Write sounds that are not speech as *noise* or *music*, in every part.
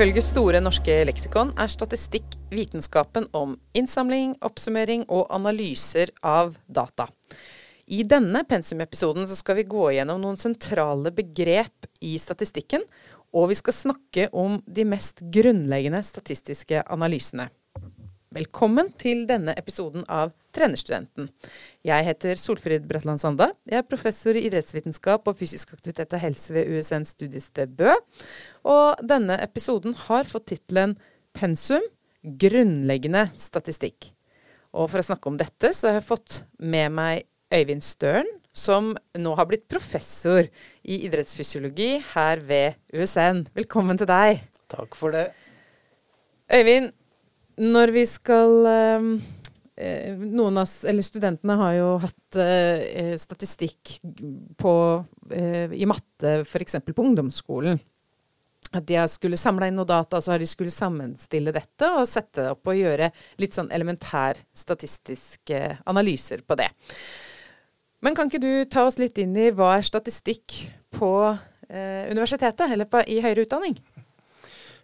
Ifølge Store norske leksikon er statistikk vitenskapen om innsamling, oppsummering og analyser av data. I denne pensumepisoden skal vi gå gjennom noen sentrale begrep i statistikken, og vi skal snakke om de mest grunnleggende statistiske analysene. Velkommen til denne episoden av Trenerstudenten. Jeg heter Solfrid Bratland Sande. Jeg er professor i idrettsvitenskap og fysisk aktivitet og helse ved USN studiested Bø. Og denne episoden har fått tittelen Pensum grunnleggende statistikk. Og for å snakke om dette, så har jeg fått med meg Øyvind Støren, som nå har blitt professor i idrettsfysiologi her ved USN. Velkommen til deg. Takk for det. Øyvind, når vi skal ehm, eh, Noen av eller studentene har jo hatt eh, statistikk på, eh, i matte f.eks. på ungdomsskolen. At de skulle samla inn noe data, så har de skulle sammenstille dette og sette det opp og gjøre litt sånn elementær statistiske analyser på det. Men kan ikke du ta oss litt inn i hva er statistikk på eh, universitetet, eller på, i høyere utdanning?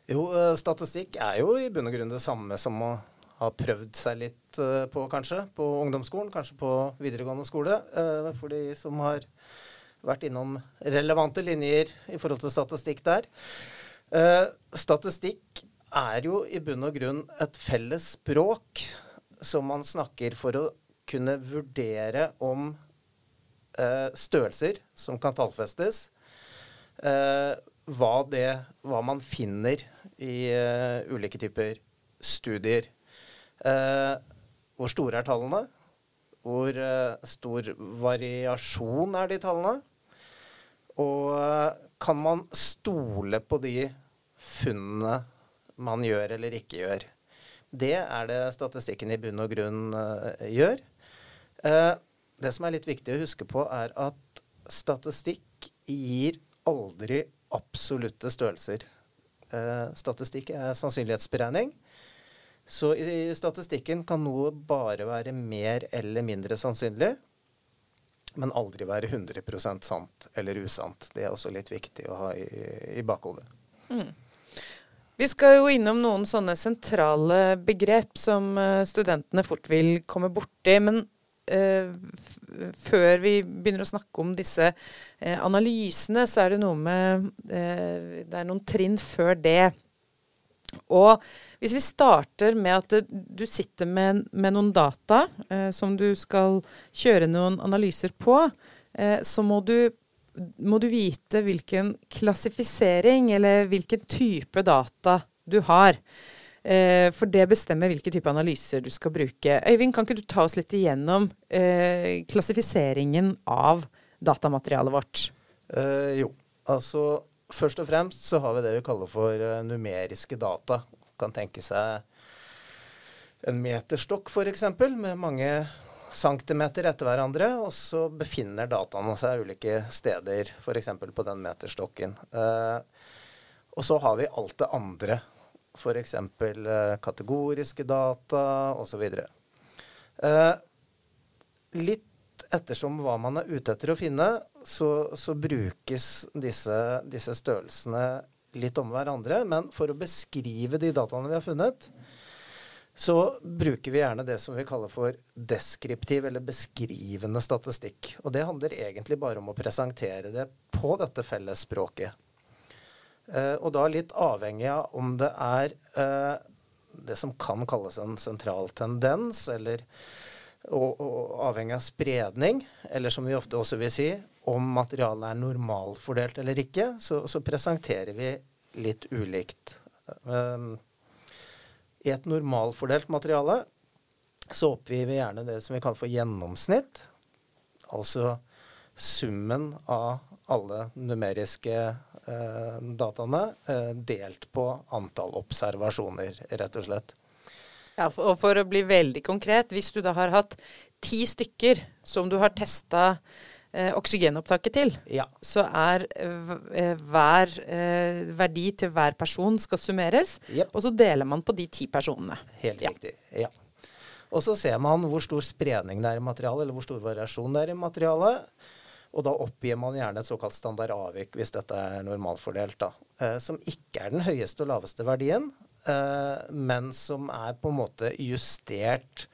Jo, eh, statistikk er jo i bunn og grunn det samme som å ha prøvd seg litt eh, på, kanskje, på ungdomsskolen, kanskje på videregående skole. Eh, for de som har vært innom relevante linjer i forhold til statistikk der. Statistikk er jo i bunn og grunn et felles språk som man snakker for å kunne vurdere om størrelser som kan tallfestes, hva, det, hva man finner i uh, ulike typer studier. Uh, hvor store er tallene? Hvor uh, stor variasjon er de tallene? Og kan man stole på de funnene man gjør eller ikke gjør? Det er det statistikken i bunn og grunn gjør. det som er litt viktig å huske på, er at statistikk gir aldri absolutte størrelser. Eh, statistikk er sannsynlighetsberegning. Så i statistikken kan noe bare være mer eller mindre sannsynlig, men aldri være 100% sant eller usant. Det er også litt viktig å ha i, i bakhodet. Mm. Vi skal jo innom noen sånne sentrale begrep som eh, studentene fort vil komme borti. Men før vi begynner å snakke om disse uh, analysene, så er det noe med uh, Det er noen trinn før det. Og hvis vi starter med at du sitter med, med noen data som du skal kjøre noen analyser på, så må du, må du vite hvilken klassifisering eller hvilken type data du har. Eh, for det bestemmer hvilke type analyser du skal bruke. Øyvind, kan ikke du ta oss litt igjennom eh, klassifiseringen av datamaterialet vårt? Eh, jo, altså først og fremst så har vi det vi kaller for uh, numeriske data. Kan tenke seg en meterstokk f.eks. med mange centimeter etter hverandre, og så befinner dataene seg ulike steder, f.eks. på den meterstokken. Eh, og så har vi alt det andre F.eks. Eh, kategoriske data osv. Eh, litt ettersom hva man er ute etter å finne, så, så brukes disse, disse, størrelsene litt om hverandre. Men for å beskrive de dataene vi har funnet, så bruker vi gjerne det som vi kaller for deskriptiv eller beskrivende statistikk. Og det handler egentlig bare om å presentere det på dette fellesspråket. Og da litt avhengig av om det er uh, det som kan kalles en sentral tendens, eller og, og avhengig av spredning, eller som vi ofte også vil si, om materialet er normalfordelt eller ikke, så, så presenterer vi litt ulikt. Um, I et normalfordelt materiale så oppgir vi gjerne det som vi kaller for gjennomsnitt. Altså summen av alle numeriske eh, dataene eh, delt på antall observasjoner, rett og slett. Ja, for, og for å bli veldig konkret, hvis du da har hatt ti stykker som du har testa eh, oksygenopptaket til, ja. så er eh, hver eh, verdi til hver person skal summeres, yep. og så deler man på de ti personene. Helt ja. riktig, ja. Og så ser man hvor stor spredning det er i materialet, eller hvor stor variasjon det er i materialet. Og da oppgir man gjerne et såkalt standard avvik hvis dette er normalfordelt, da. Eh, som ikke er den høyeste og laveste verdien, eh, men som er på en måte justert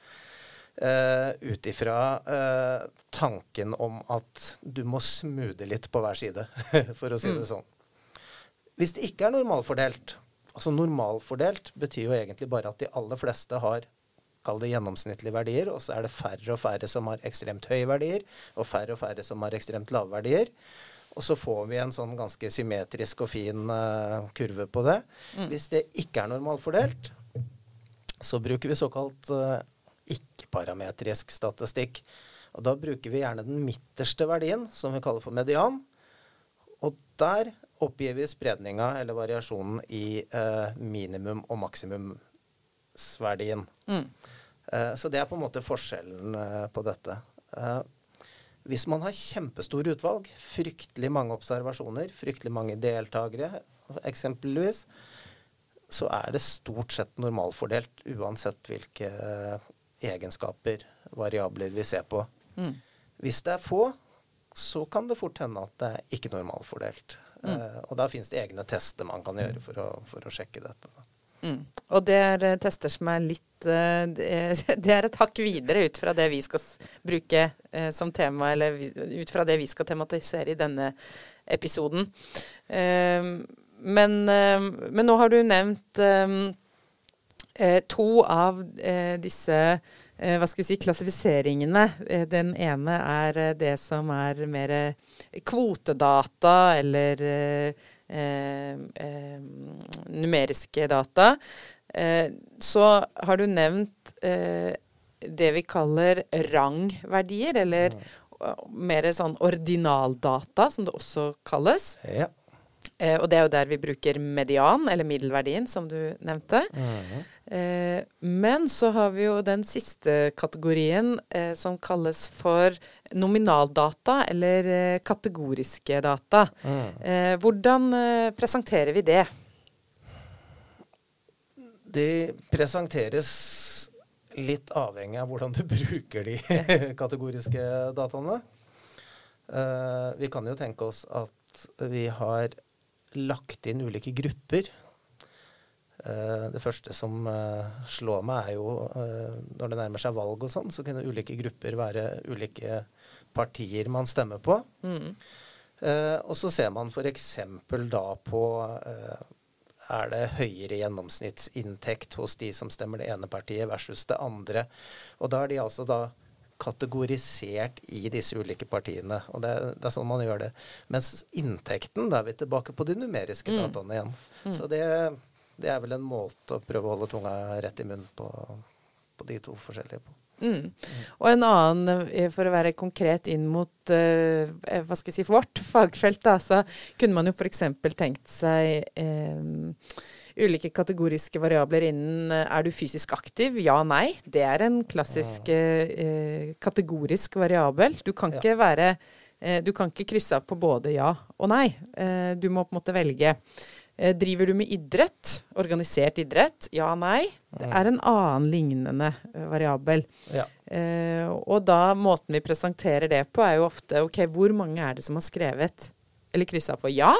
eh, ut ifra uh, tanken om at du må smoothe litt på hver side, *laughs* for å si det mm. sånn. Hvis det ikke er normalfordelt Altså normalfordelt betyr jo egentlig bare at de aller fleste har kall det gjennomsnittlige verdier, og så er det færre og færre som har ekstremt høye verdier, og færre og færre som har ekstremt lave verdier. Og så får vi en sånn ganske symmetrisk og fin uh, kurve på det. Mm. Hvis det ikke er normalfordelt, så bruker vi såkalt uh, ikke-parametrisk statistikk. Og da bruker vi gjerne den midterste verdien, som vi kaller for median. Og der oppgir vi spredninga, eller variasjonen, i uh, minimum- og maksimumsverdien. Mm. Uh, så det er på en måte forskjellen uh, på dette. hvis man har kjempestor utvalg, fryktelig mange observasjoner, fryktelig mange deltakere eksempelvis, så er det stort sett normalfordelt uansett hvilke egenskaper, variabler vi ser på. Mm. Hvis det er få, så kan det fort hende at det er ikke normalfordelt. Mm. Og da finnes det egne tester man kan gjøre for å, for å sjekke dette. Mm. Og det er uh, tester som er litt uh, *laughs* det, er, et hakk videre ut fra det vi skal bruke som tema, eller ut fra det vi skal tematisere i denne episoden. Men, men, nå har du nevnt to av disse Eh, hva skal si, klassifiseringene. Eh, den ene er eh, det som er mer kvotedata eller eh, eh, numeriske data. Eh, så har du nevnt det vi kaller rangverdier, eller mer sånn ordinaldata, som det også kalles. Ja. Eh, og det er jo der vi bruker median, eller middelverdien, som du nevnte. Mm eh, men så har vi jo den siste kategorien eh, som kalles for nominaldata, eller eh, kategoriske data. Mm. hvordan eh, presenterer vi det? De presenteres litt avhengig av hvordan du *laughs* bruker de *laughs* kategoriske dataene. Vi kan jo tenke oss at vi har lagt inn ulike grupper. Uh, det første som uh, slår meg, er jo uh, når det nærmer seg valg og sånn, så kunne ulike grupper være ulike partier man stemmer på. Mm. og så ser man f.eks. da på er det høyere gjennomsnittsinntekt hos de som stemmer det ene partiet versus det andre. Og da er de altså da kategorisert i disse ulike partiene. og det, det, er sånn man gjør det. Mens inntekten, da er vi tilbake på de numeriske mm. dataene igjen. Mm. Så det, det, er vel en måte å prøve å holde tunga rett i munnen på, på de to forskjellige på. Mm. Og en annen, eh, for å være konkret inn mot uh, hva skal jeg si, vårt fagfelt, da, så kunne man jo f.eks. tenkt seg uh, ulike kategoriske variabler innen eh, er du fysisk aktiv? Ja, nei. Det er en klassisk eh, kategorisk variabel. Du kan ikke være eh, Du kan ikke krysse av på både ja og nei. Eh, du må på en måte velge. Eh, driver du med idrett? Organisert idrett? Ja, nei. Det er en annen lignende eh, variabel. Ja. og da måten vi presenterer det på, er jo ofte OK, hvor mange er det som har skrevet eller kryssa for ja?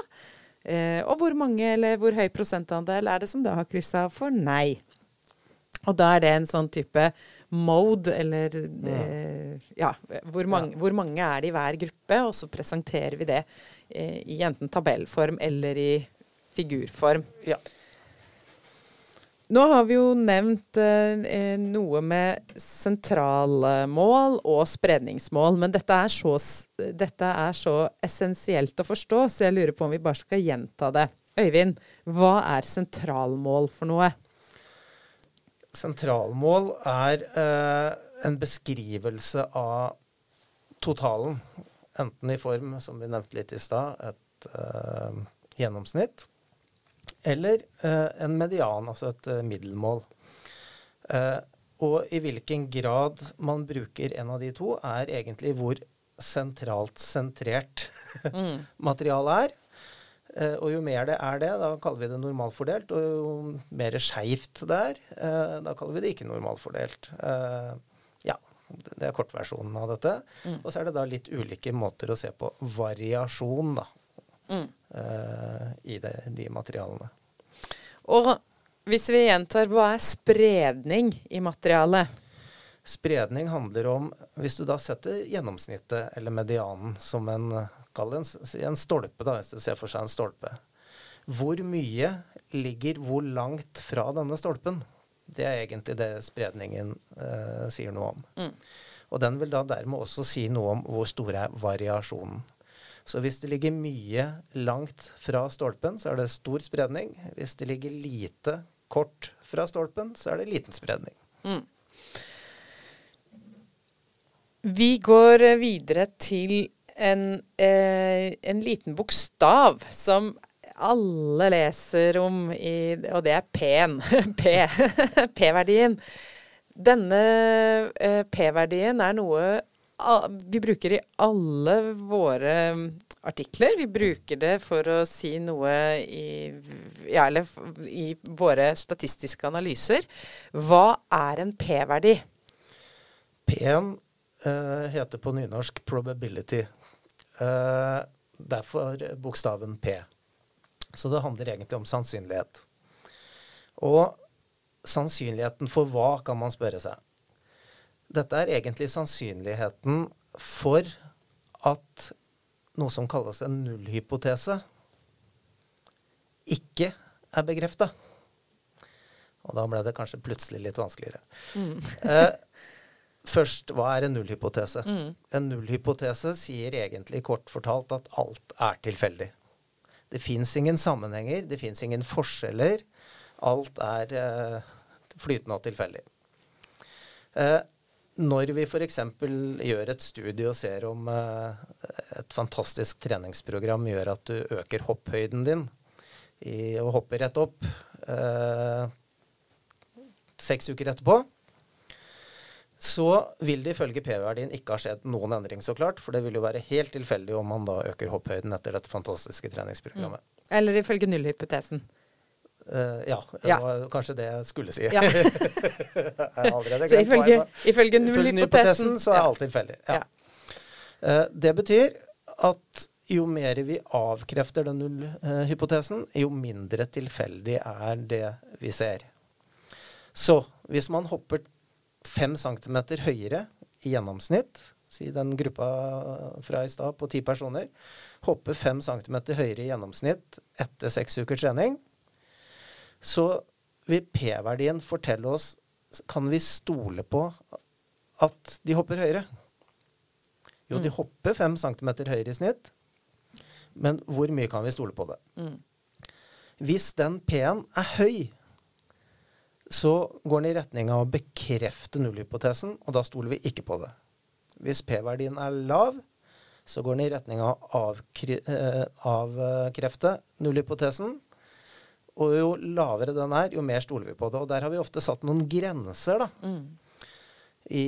Eh, og hvor mange eller hvor høy prosentandel er det som da har kryssa for nei? Og da er det en sånn type mode, eller eh, Ja, hvor mange, ja. hvor mange, er det i hver gruppe? Og så presenterer vi det eh, i enten tabellform eller i figurform. Ja. Nå har vi jo nevnt eh, noe med sentralmål og spredningsmål, men dette er, så, dette er, så, essensielt å forstå, så jeg lurer på om vi bare skal gjenta det. Øyvind, hva er sentralmål for noe? Sentralmål er eh, en beskrivelse av totalen, enten i form, som vi nevnte litt i stad, et eh, gjennomsnitt eller eh, en median, altså et eh, middelmål. Eh, og i hvilken grad man bruker en av de to, er egentlig hvor sentralt sentrert mm. *laughs* materialet er. Og jo mer det er det, da kaller vi det normalfordelt. Og jo mer skeivt det er, da kaller vi det ikke normalfordelt. Ja. Det er kortversjonen av dette. Mm. Og så er det da litt ulike måter å se på variasjon da, Mm. uh, i det, de materialene. Og hvis vi gjentar, hva er spredning i materialet? Spredning handler om Hvis du da setter gjennomsnittet, eller medianen, som en, en, en stolpe, da, hvis du ser for seg en stolpe. Hvor mye ligger hvor langt fra denne stolpen? Det er egentlig det spredningen eh, sier noe om. Mm. Og den vil da dermed også si noe om hvor stor er variasjonen. Så hvis det ligger mye langt fra stolpen, så er det stor spredning. Hvis det ligger lite kort fra stolpen, så er det liten spredning. Mm. Vi går videre til en, eh, en liten bokstav som alle leser om, i, og det er P-en. *laughs* *laughs* P-verdien. Denne eh, P-verdien er noe vi bruker i alle våre mm, artikler. Vi bruker det for å si noe i, ja, i våre statistiske analyser. Hva er en P-verdi? P-en eh, heter på nynorsk probability. Eh, derfor bokstaven P. Så det handler egentlig om sannsynlighet. Og sannsynligheten for hva, kan man spørre seg. Dette er egentlig sannsynligheten for at noe som kalles en nullhypotese, ikke er bekrefta. Og da ble det kanskje plutselig litt vanskeligere. Eh, først, hva er en nullhypotese? En nullhypotese sier egentlig kort fortalt at alt er tilfeldig. Det fins ingen sammenhenger, det fins ingen forskjeller. Alt er eh, flytende og tilfeldig. Eh, når vi f.eks. gjør et studie og ser om eh, et fantastisk treningsprogram gjør at du øker hopphøyden din i å hoppe rett opp eh, seks uker etterpå, så vil det ifølge P-verdien ikke ha skjedd noen endring, så klart. For det vil jo være helt tilfeldig om man da øker hopphøyden etter dette fantastiske treningsprogrammet. Eller ifølge nullhypotesen. Eh, ja, det Ja. var kanskje det jeg skulle si. Ja. *laughs* jeg *laughs* Så ifølge, ifølge nullhypotesen hypotesen så er ja. alt tilfeldig. Ja. Eh, det betyr at jo mer vi avkrefter den nullhypotesen, jo mindre tilfeldig er det vi ser. Så hvis man hopper fem centimeter høyere i gjennomsnitt, si den gruppa fra i stad på ti personer, hopper fem centimeter høyere i gjennomsnitt etter seks ukers trening, så vil P-verdien fortelle oss Kan vi stole på at de hopper høyere? Jo, de hopper fem centimeter høyere i snitt, men hvor mye kan vi stole på det? Mm. Hvis den P-en er høy, så går den i retning av å bekrefte nullhypotesen, og da stoler vi ikke på det. Hvis P-verdien er lav, så går den i retning av å eh, avkrefte nullhypotesen. Og jo lavere den er, jo mer stoler vi på det. Og der har vi ofte satt noen grenser, da. Mm. I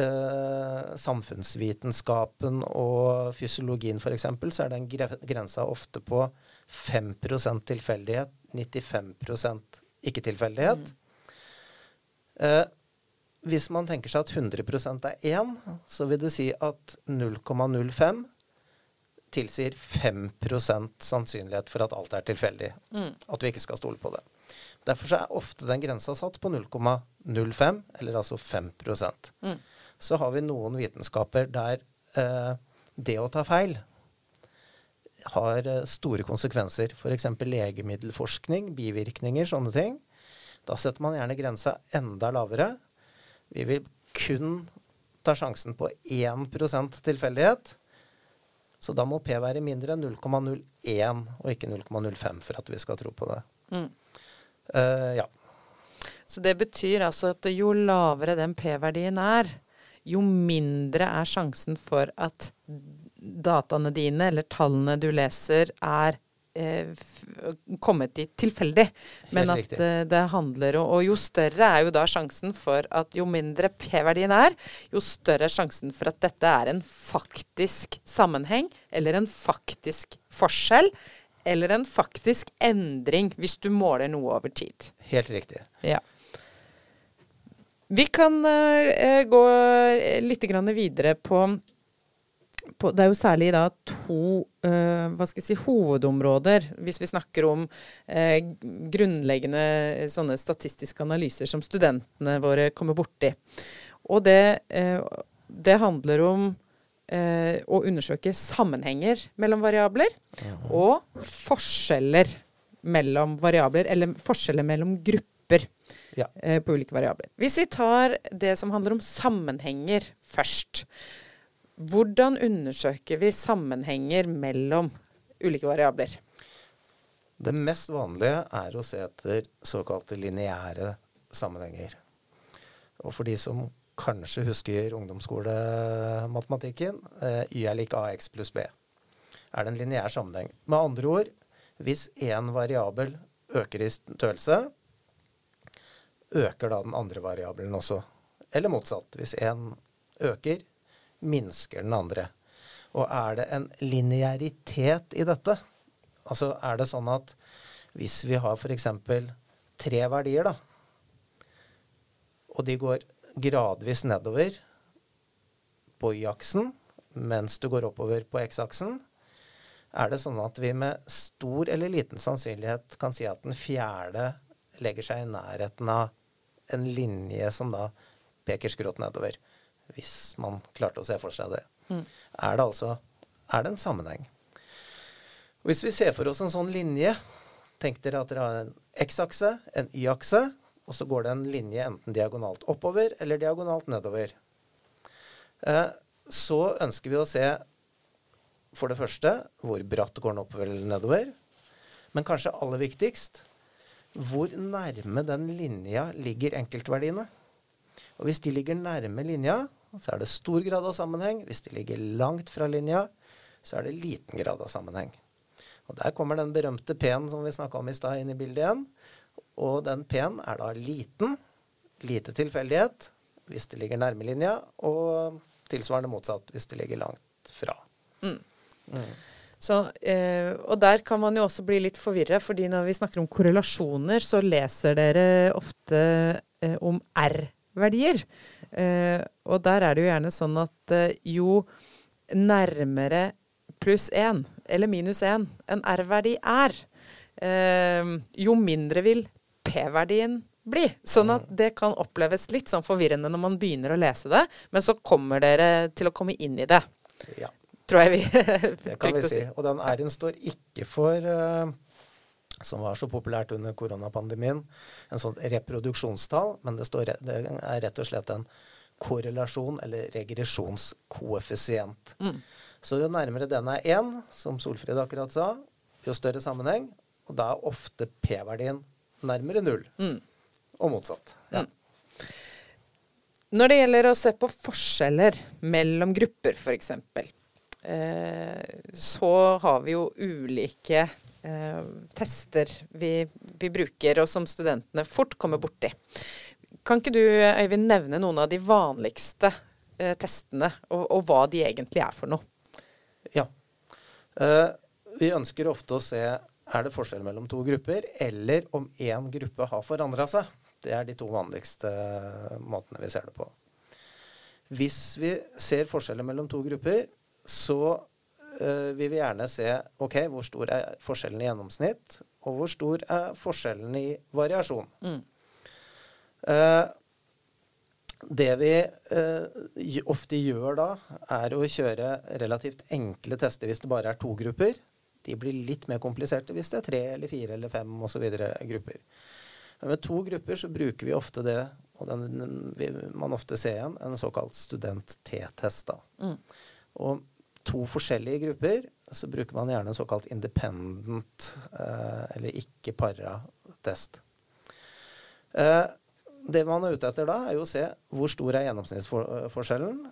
eh, samfunnsvitenskapen og fysiologien f.eks. så er den gre grensa ofte på 5% tilfeldighet, 95% ikke-tilfeldighet. Eh, hvis man tenker seg at 100% er 1, så vil det si at 0,05 tilsier 5% sannsynlighet for at alt er tilfeldig. Mm. At vi ikke skal stole på det. Derfor så er ofte den grensa satt på 0,05, eller altså 5 Mm. Så har vi noen vitenskaper der eh, det å ta feil har eh, store konsekvenser. F.eks. legemiddelforskning, bivirkninger, sånne ting. Da setter man gjerne grensa enda lavere. Vi vil kun ta sjansen på 1% tilfeldighet. Så da må P være mindre enn 0,01 og ikke 0,05 for at vi skal tro på det. Mm. Uh, ja. Så det betyr altså at jo lavere den P-verdien er, jo mindre er sjansen for at dataene dine, eller tallene du leser, er kommet dit tilfeldig. Men at eh, det handler om Og jo større er jo da sjansen for at jo mindre P-verdien er, jo større er sjansen for at dette er en faktisk sammenheng, eller en faktisk forskjell, eller en faktisk endring, hvis du måler noe over tid. Helt riktig. Ja. Vi kan uh, gå litt videre på, på, Det er jo særlig da to uh, hva skal jeg si, hovedområder hvis vi snakker om uh, grunnleggende sånne statistiske analyser som studentene våre kommer borti. Og det, det handler om å undersøke sammenhenger mellom variabler og forskjeller mellom variabler, eller forskjeller mellom grupper ja. eh, på ulike variabler. Hvis vi tar det som handler om sammenhenger først. Hvordan undersøker vi sammenhenger mellom ulike variabler? Det mest vanlige er å se etter såkalte lineære sammenhenger. Og for de som kanskje husker ungdomsskolematematikken, eh, Y er lik AX pluss B. Er det en lineær sammenheng? Med andre ord, hvis én variabel øker i størrelse, øker da den andre variabelen også. Eller motsatt. Hvis én øker, minsker den andre. Og er det en linearitet i dette? Altså er det sånn at hvis vi har f.eks. tre verdier, da, og de går gradvis nedover på y-aksen, mens du går oppover på x-aksen, er det sånn at vi med stor eller liten sannsynlighet kan si at den fjerde legger seg i nærheten av en linje som da peker skrått nedover. Hvis man klarte å se for seg det. Mm. Er det altså er det en sammenheng. Hvis vi ser for oss en sånn linje Tenk dere at dere har en x-akse, en y-akse, og så går det en linje enten diagonalt oppover eller diagonalt nedover. Eh, så ønsker vi å se for det første hvor bratt går den oppover eller nedover. Men kanskje aller viktigst hvor nærme den linja ligger enkeltverdiene. Og hvis de ligger nærme linja, så er det stor grad av sammenheng. Hvis de ligger langt fra linja, så er det liten grad av sammenheng. Og Der kommer den berømte P-en som vi snakka om i stad, inn i bildet igjen. Og den P-en er da liten, lite tilfeldighet hvis det ligger nærme linja, og tilsvarende motsatt hvis det ligger langt fra. Mm. Mm. Så, eh, og der kan man jo også bli litt forvirra, fordi når vi snakker om korrelasjoner, så leser dere ofte eh, om R-verdier. Eh, og der er det jo gjerne sånn at eh, jo nærmere pluss én eller minus én en R-verdi er, eh, jo mindre vil P-verdien bli. Sånn at mm. det kan oppleves litt sånn forvirrende når man begynner å lese det, men så kommer dere til å komme inn i det. Ja tror jeg vi Det kan *laughs* vi si. Og den R-en står ikke for uh, som var så populært under koronapandemien, en sånn reproduksjonstall, men det, står, det er rett og slett en korrelasjon eller regresjonskoeffisient. Mm. Så jo nærmere den er én, som Solfrid akkurat sa, jo større sammenheng. Og da er ofte P-verdien nærmere null. Mm. Og motsatt. Ja. Mm. Når det gjelder å se på forskjeller mellom grupper, f.eks., Eh, så har vi jo ulike eh, tester vi, vi, bruker, og som studentene fort kommer borti. Kan ikke du, Øyvind, nevne noen av de vanligste eh, testene, og, og, hva de egentlig er for noe? Ja. vi ønsker ofte å se er det forskjell mellom to grupper, eller om én gruppe har forandra seg. Det er de to vanligste måtene vi ser det på. Hvis vi ser forskjeller mellom to grupper, så uh, vil gjerne se ok, hvor stor er forskjellen i gjennomsnitt, og hvor stor er forskjellen i variasjon. Mm. Uh, det vi uh, ofte gjør da, er å kjøre relativt enkle tester hvis det bare er to grupper. De blir litt mer kompliserte hvis det er tre eller fire eller fem osv. grupper. Men med to grupper så bruker vi ofte det, og den vil man ofte se igjen, en såkalt student-T-test. Mm. Og to forskjellige grupper, så bruker man gjerne en såkalt independent, eh, eller ikke-para-test. Eh, det man er ute etter da, er jo å se hvor stor er gjennomsnittsforskjellen,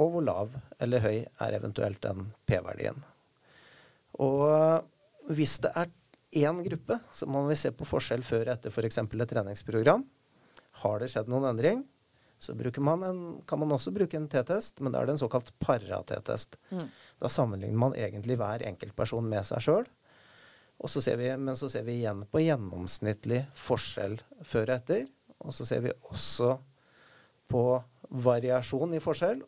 og hvor lav eller høy er eventuelt den P-verdien. Og hvis det er én gruppe, så må vi se på forskjell før og etter f.eks. et treningsprogram. Har det skjedd noen endring? Så man en, kan man også bruke en T-test, men da er det en såkalt para-T-test. Mm. Da sammenligner man egentlig hver enkeltperson med seg sjøl. Men så ser vi igjen på gjennomsnittlig forskjell før og etter. Og så ser vi også på variasjon i forskjell.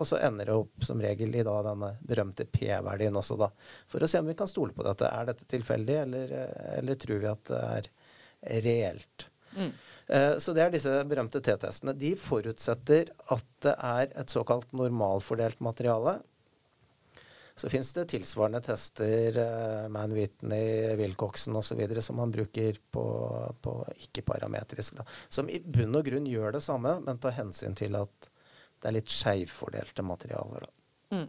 Og så ender det opp som regel i da denne berømte P-verdien også, da. For å se om vi kan stole på dette. Er dette tilfeldig, eller, eller tror vi at det er reelt? Mm. Eh, så det er disse berømte T-testene. De forutsetter at det er et såkalt normalfordelt materiale. Så fins det tilsvarende tester, uh, Man Whitney, Wilcoxen osv., som man bruker på, på ikke-parametrisk. Som i bunn og grunn gjør det samme, men tar hensyn til at det er litt skeivfordelte materialer. da. Mm.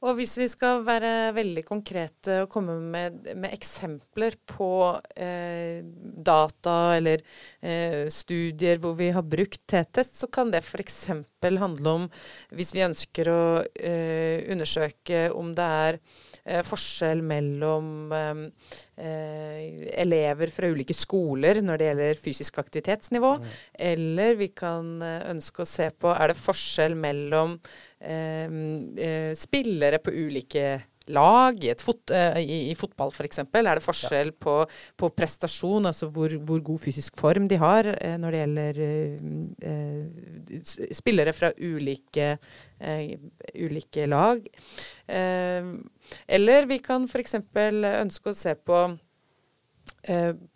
Og hvis vi skal være veldig konkrete og komme med, med eksempler på eh, data eller eh, studier hvor vi har brukt T-test, så kan det f.eks. handle om hvis vi ønsker å eh, undersøke om det er eh, forskjell mellom eh, eh, elever fra ulike skoler når det gjelder fysisk aktivitetsnivå, mm. eller vi kan ønske å se på er det forskjell mellom eh, spillere på ulike lag. I, fot, eh, i, i fotball f.eks. er det forskjell på, på, prestasjon, altså hvor, hvor, god fysisk form de har eh, når det gjelder eh, spillere fra ulike, eh, ulike lag. Ehm, eller vi kan f.eks. ønske å se på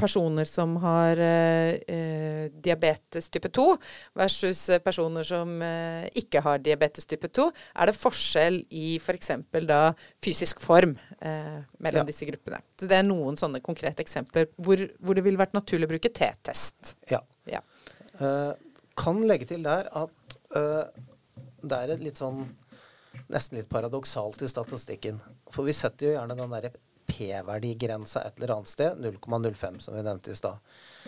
personer som har eh, eh, diabetes type 2 versus personer som eh, ikke har diabetes type 2, er det forskjell i f.eks. For da fysisk form eh, mellom ja. disse gruppene. Så Det er noen sånne konkrete eksempler hvor, hvor det ville vært naturlig å bruke T-test. Ja. ja. Kan legge til der at det er litt sånn nesten litt paradoksalt i statistikken. For vi setter jo gjerne den derre P-verdigrensa et eller annet sted. 0,05, som vi nevnte i stad.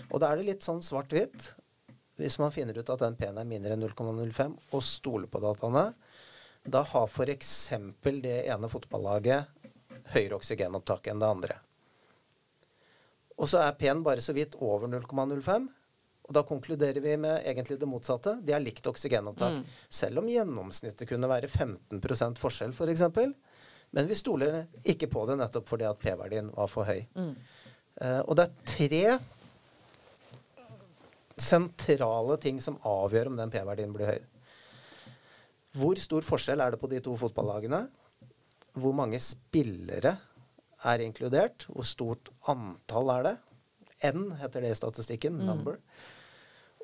Og da er det litt sånn svart-hvitt. Hvis man finner ut at den P-en er mindre enn 0,05, og stoler på dataene, da har f.eks. det ene fotballaget høyere oksygenopptak enn det andre. Og så er P-en bare så vidt over 0,05. Og da konkluderer vi med egentlig det motsatte. De har likt oksygenopptak. Mm. Selv om gjennomsnittet kunne være 15 forskjell, f.eks. For eksempel, men vi stoler ikke på det nettopp fordi at P-verdien var for høy. Mm. Uh, og det er tre sentrale ting som avgjør om den P-verdien blir høy. Hvor stor forskjell er det på de to fotballagene? Hvor mange spillere er inkludert? Hvor stort antall er det? N heter det i statistikken. Mm. Number.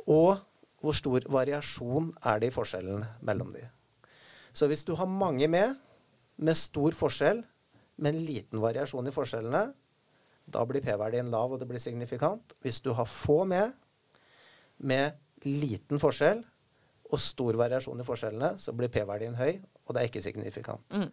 Og hvor stor variasjon er det i forskjellen mellom de. Så hvis du har mange med, med stor forskjell, men liten variasjon i forskjellene, da blir p-verdien lav, og det blir signifikant. Hvis du har få med, med liten forskjell og stor variasjon i forskjellene, så blir p-verdien høy, og det er ikke signifikant. Mm.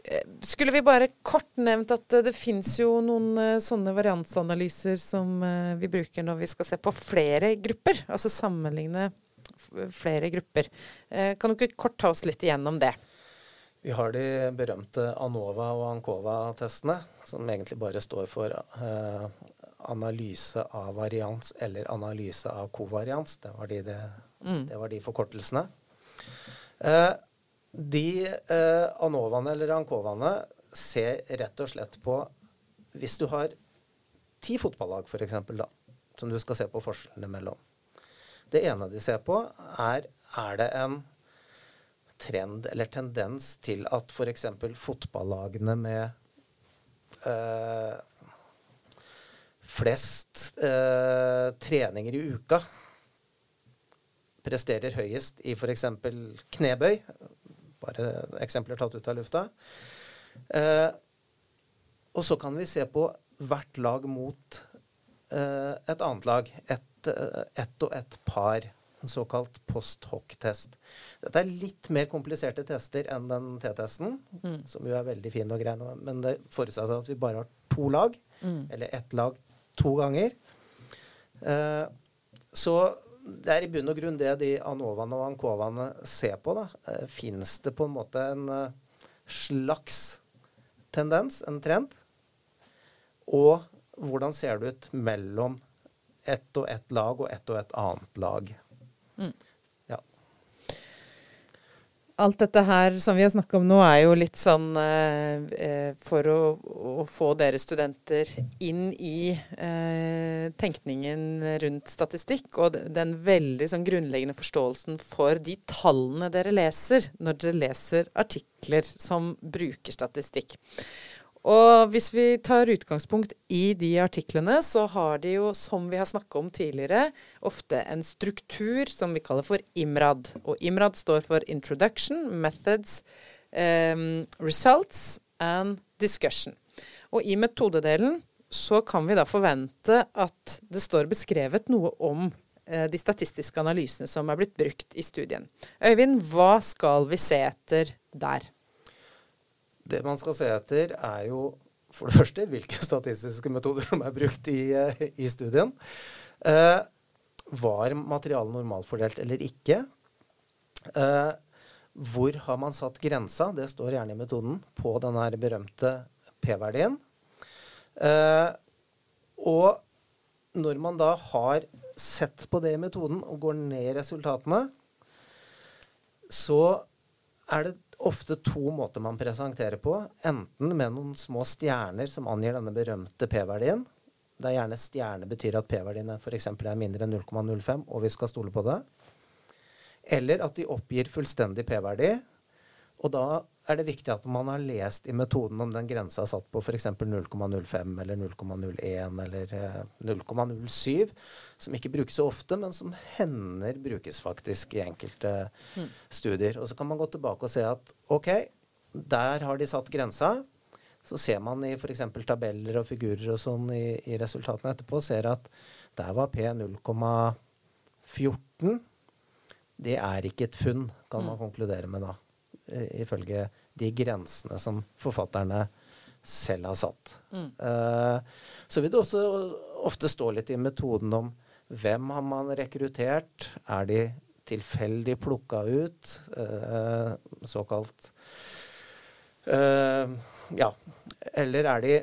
Eh, skulle vi bare kort nevnt at det finnes jo noen uh, sånne variansanalyser som vi bruker når vi skal se på flere grupper, altså sammenligne flere grupper. Eh, kan du ikke kort ta oss litt igjennom det? Vi har de berømte ANOVA og ANKOVA-testene, som egentlig bare står for eh, analyse av varians eller analyse av kovarians. Det var de, det, mm. det var de forkortelsene. Eh, de eh, ANOVAene eller ANCOVAene ser rett og slett på Hvis du har ti fotballag, f.eks., som du skal se på forskjellene mellom, det ene de ser på, er er det en trend eller tendens til at f.eks. fotballagene med øh, flest øh, treninger i uka presterer høyest i f.eks. knebøy. Bare eksempler tatt ut av lufta. Eh, og så kan vi se på hvert lag mot uh, et annet lag. Et Eh, ett og ett par. En såkalt post hoc-test. Dette er litt mer kompliserte tester enn den T-testen, mm. som jo er veldig fin og grei, men det forutsetter at vi bare har to lag, mm. eller ett lag to ganger. Eh, så det er i bunn og grunn det de Anovaene og Ankovaene ser på. da. Uh, Fins det på en måte en uh, slags tendens, en trend? Og hvordan ser det ut mellom ett og ett lag og ett og et annet lag. Mm. Ja. alt dette her som vi har snakka om nå, er jo litt sånn eh, eh, for å, å, få dere studenter inn i eh, tenkningen rundt statistikk, og den veldig sånn grunnleggende forståelsen for de tallene dere leser når dere leser artikler som bruker statistikk. Og hvis vi tar utgangspunkt i de artiklene, så har de jo, som vi har snakka om tidligere, ofte en struktur som vi kaller for IMRAD. Og IMRAD står for Introduction, Methods, um, Results and Discussion. Og i metodedelen så kan vi da forvente at det står beskrevet noe om eh, de statistiske analysene som er blitt brukt i studien. Øyvind, hva skal vi se etter der? Det man skal se etter, er jo for det første hvilke *laughs* statistiske metoder som er brukt i, eh, i studien. Eh, var materialet normalfordelt eller ikke? Eh, hvor har man satt grensa? Det står gjerne i metoden. På denne berømte P-verdien. Eh, og når man da har sett på det i metoden og går ned i resultatene, så er det ofte to måter man presenterer på. Enten med noen små stjerner som angir denne berømte P-verdien. Der gjerne stjerne betyr at P-verdien f.eks. er mindre enn 0,05, og vi skal stole på det. Eller at de oppgir fullstendig P-verdi. Og da er det viktig at man har lest i metoden om den grensa er satt på f.eks. 0,05 eller 0,01 eller 0,07, eh, som ikke brukes så ofte, men som hender brukes faktisk i enkelte mm. studier. Og så kan man gå tilbake og se at OK, der har de satt grensa. Så ser man i f.eks. tabeller og figurer og sånn i, i, resultatene etterpå, ser at der var P 0,14. Det er ikke et funn, kan man mm. konkludere med da ifølge de grensene som forfatterne selv har satt. Mm. Uh, så vil det også ofte stå litt i metoden om hvem har man rekruttert? Er de tilfeldig plukka ut? Uh, såkalt uh, Ja. Eller er de,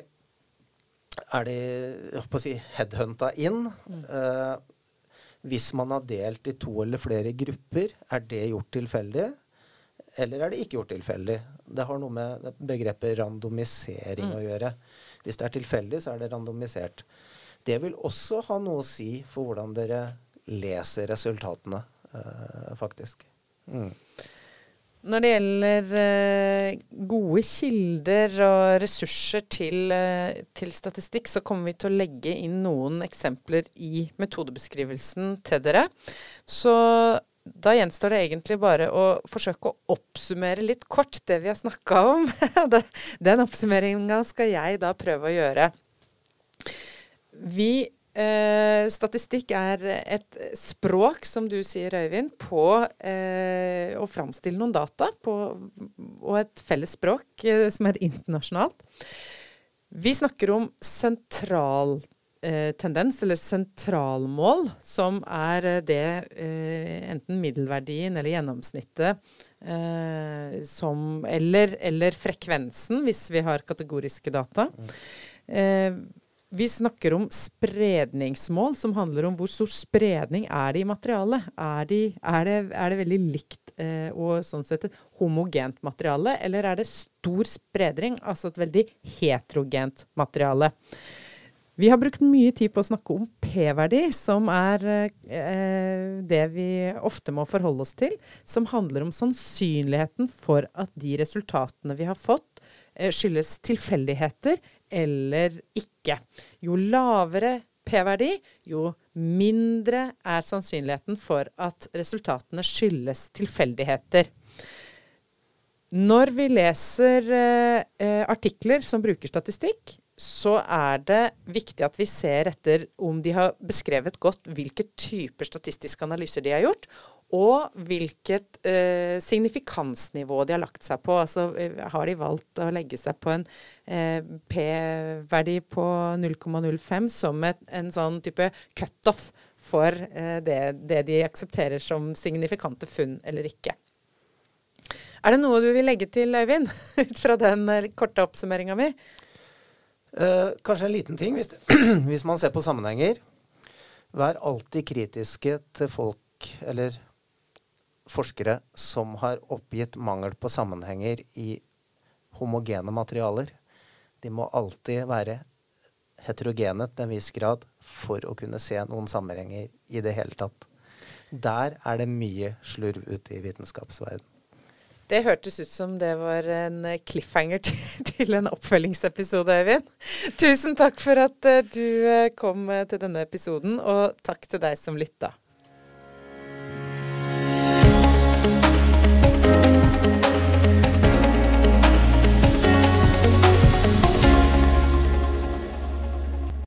er de jeg å si, headhunta inn? Mm. hvis man har delt i to eller flere grupper, er det gjort tilfeldig? Eller er det ikke gjort tilfeldig? Det har noe med begrepet randomisering mm. å gjøre. Hvis det er tilfeldig, så er det randomisert. Det vil også ha noe å si for hvordan dere leser resultatene, uh, faktisk. Mm. Når det gjelder uh, gode kilder og ressurser til, uh, til, statistikk, så kommer vi til å legge inn noen eksempler i metodebeskrivelsen til dere. Så da gjenstår det egentlig bare å forsøke å oppsummere litt kort det vi har snakka om. *laughs* Den oppsummeringa skal jeg da prøve å gjøre. Vi eh, Statistikk er et språk, som du sier, Øyvind, på eh, å framstille noen data. På, og et felles språk eh, som er internasjonalt. Vi snakker om sentral eh, tendens, eller sentralmål, som er eh, det eh, enten middelverdien eller gjennomsnittet eh, som eller, eller, frekvensen, hvis vi har kategoriske data. Vi snakker om spredningsmål, som handler om hvor stor spredning er det i materialet. Er, de, er, det, er det, veldig likt eh, og sånn sett et homogent materiale, eller er det stor spredning, altså et veldig heterogent materiale? Vi har brukt mye tid på å snakke om P-verdi, som er eh, det vi ofte må forholde oss til. Som handler om sannsynligheten for at de resultatene vi har fått, eh, skyldes tilfeldigheter eller ikke. Jo lavere P-verdi, jo mindre er sannsynligheten for at resultatene skyldes tilfeldigheter. Når vi leser eh, eh artikler som bruker statistikk, så er det viktig at vi ser etter om de har beskrevet godt hvilke typer statistiske analyser de har gjort, og hvilket eh, signifikansnivå de har lagt seg på. Altså eh, har de valgt å legge seg på en eh, P-verdi på 0,05 som et, en sånn type cutoff for eh, det, det de aksepterer som signifikante funn eller ikke. Er det noe du vil legge til, Øyvind, *laughs* ut fra den eh, korte oppsummeringa mi? Eh, kanskje en liten ting, hvis, *clears throat* hvis, man ser på sammenhenger. Vær alltid kritiske til folk, eller forskere som har oppgitt mangel på sammenhenger i homogene materialer. De må alltid være heterogene til en viss grad for å kunne se noen sammenhenger i det hele tatt. Der er det mye slurv ute i vitenskapsverden. Det hørtes ut som det var en cliffhanger *laughs* til, en oppfølgingsepisode, Øyvind. Tusen takk for at eh, du eh, kom eh, til denne episoden, og takk til deg som lytta.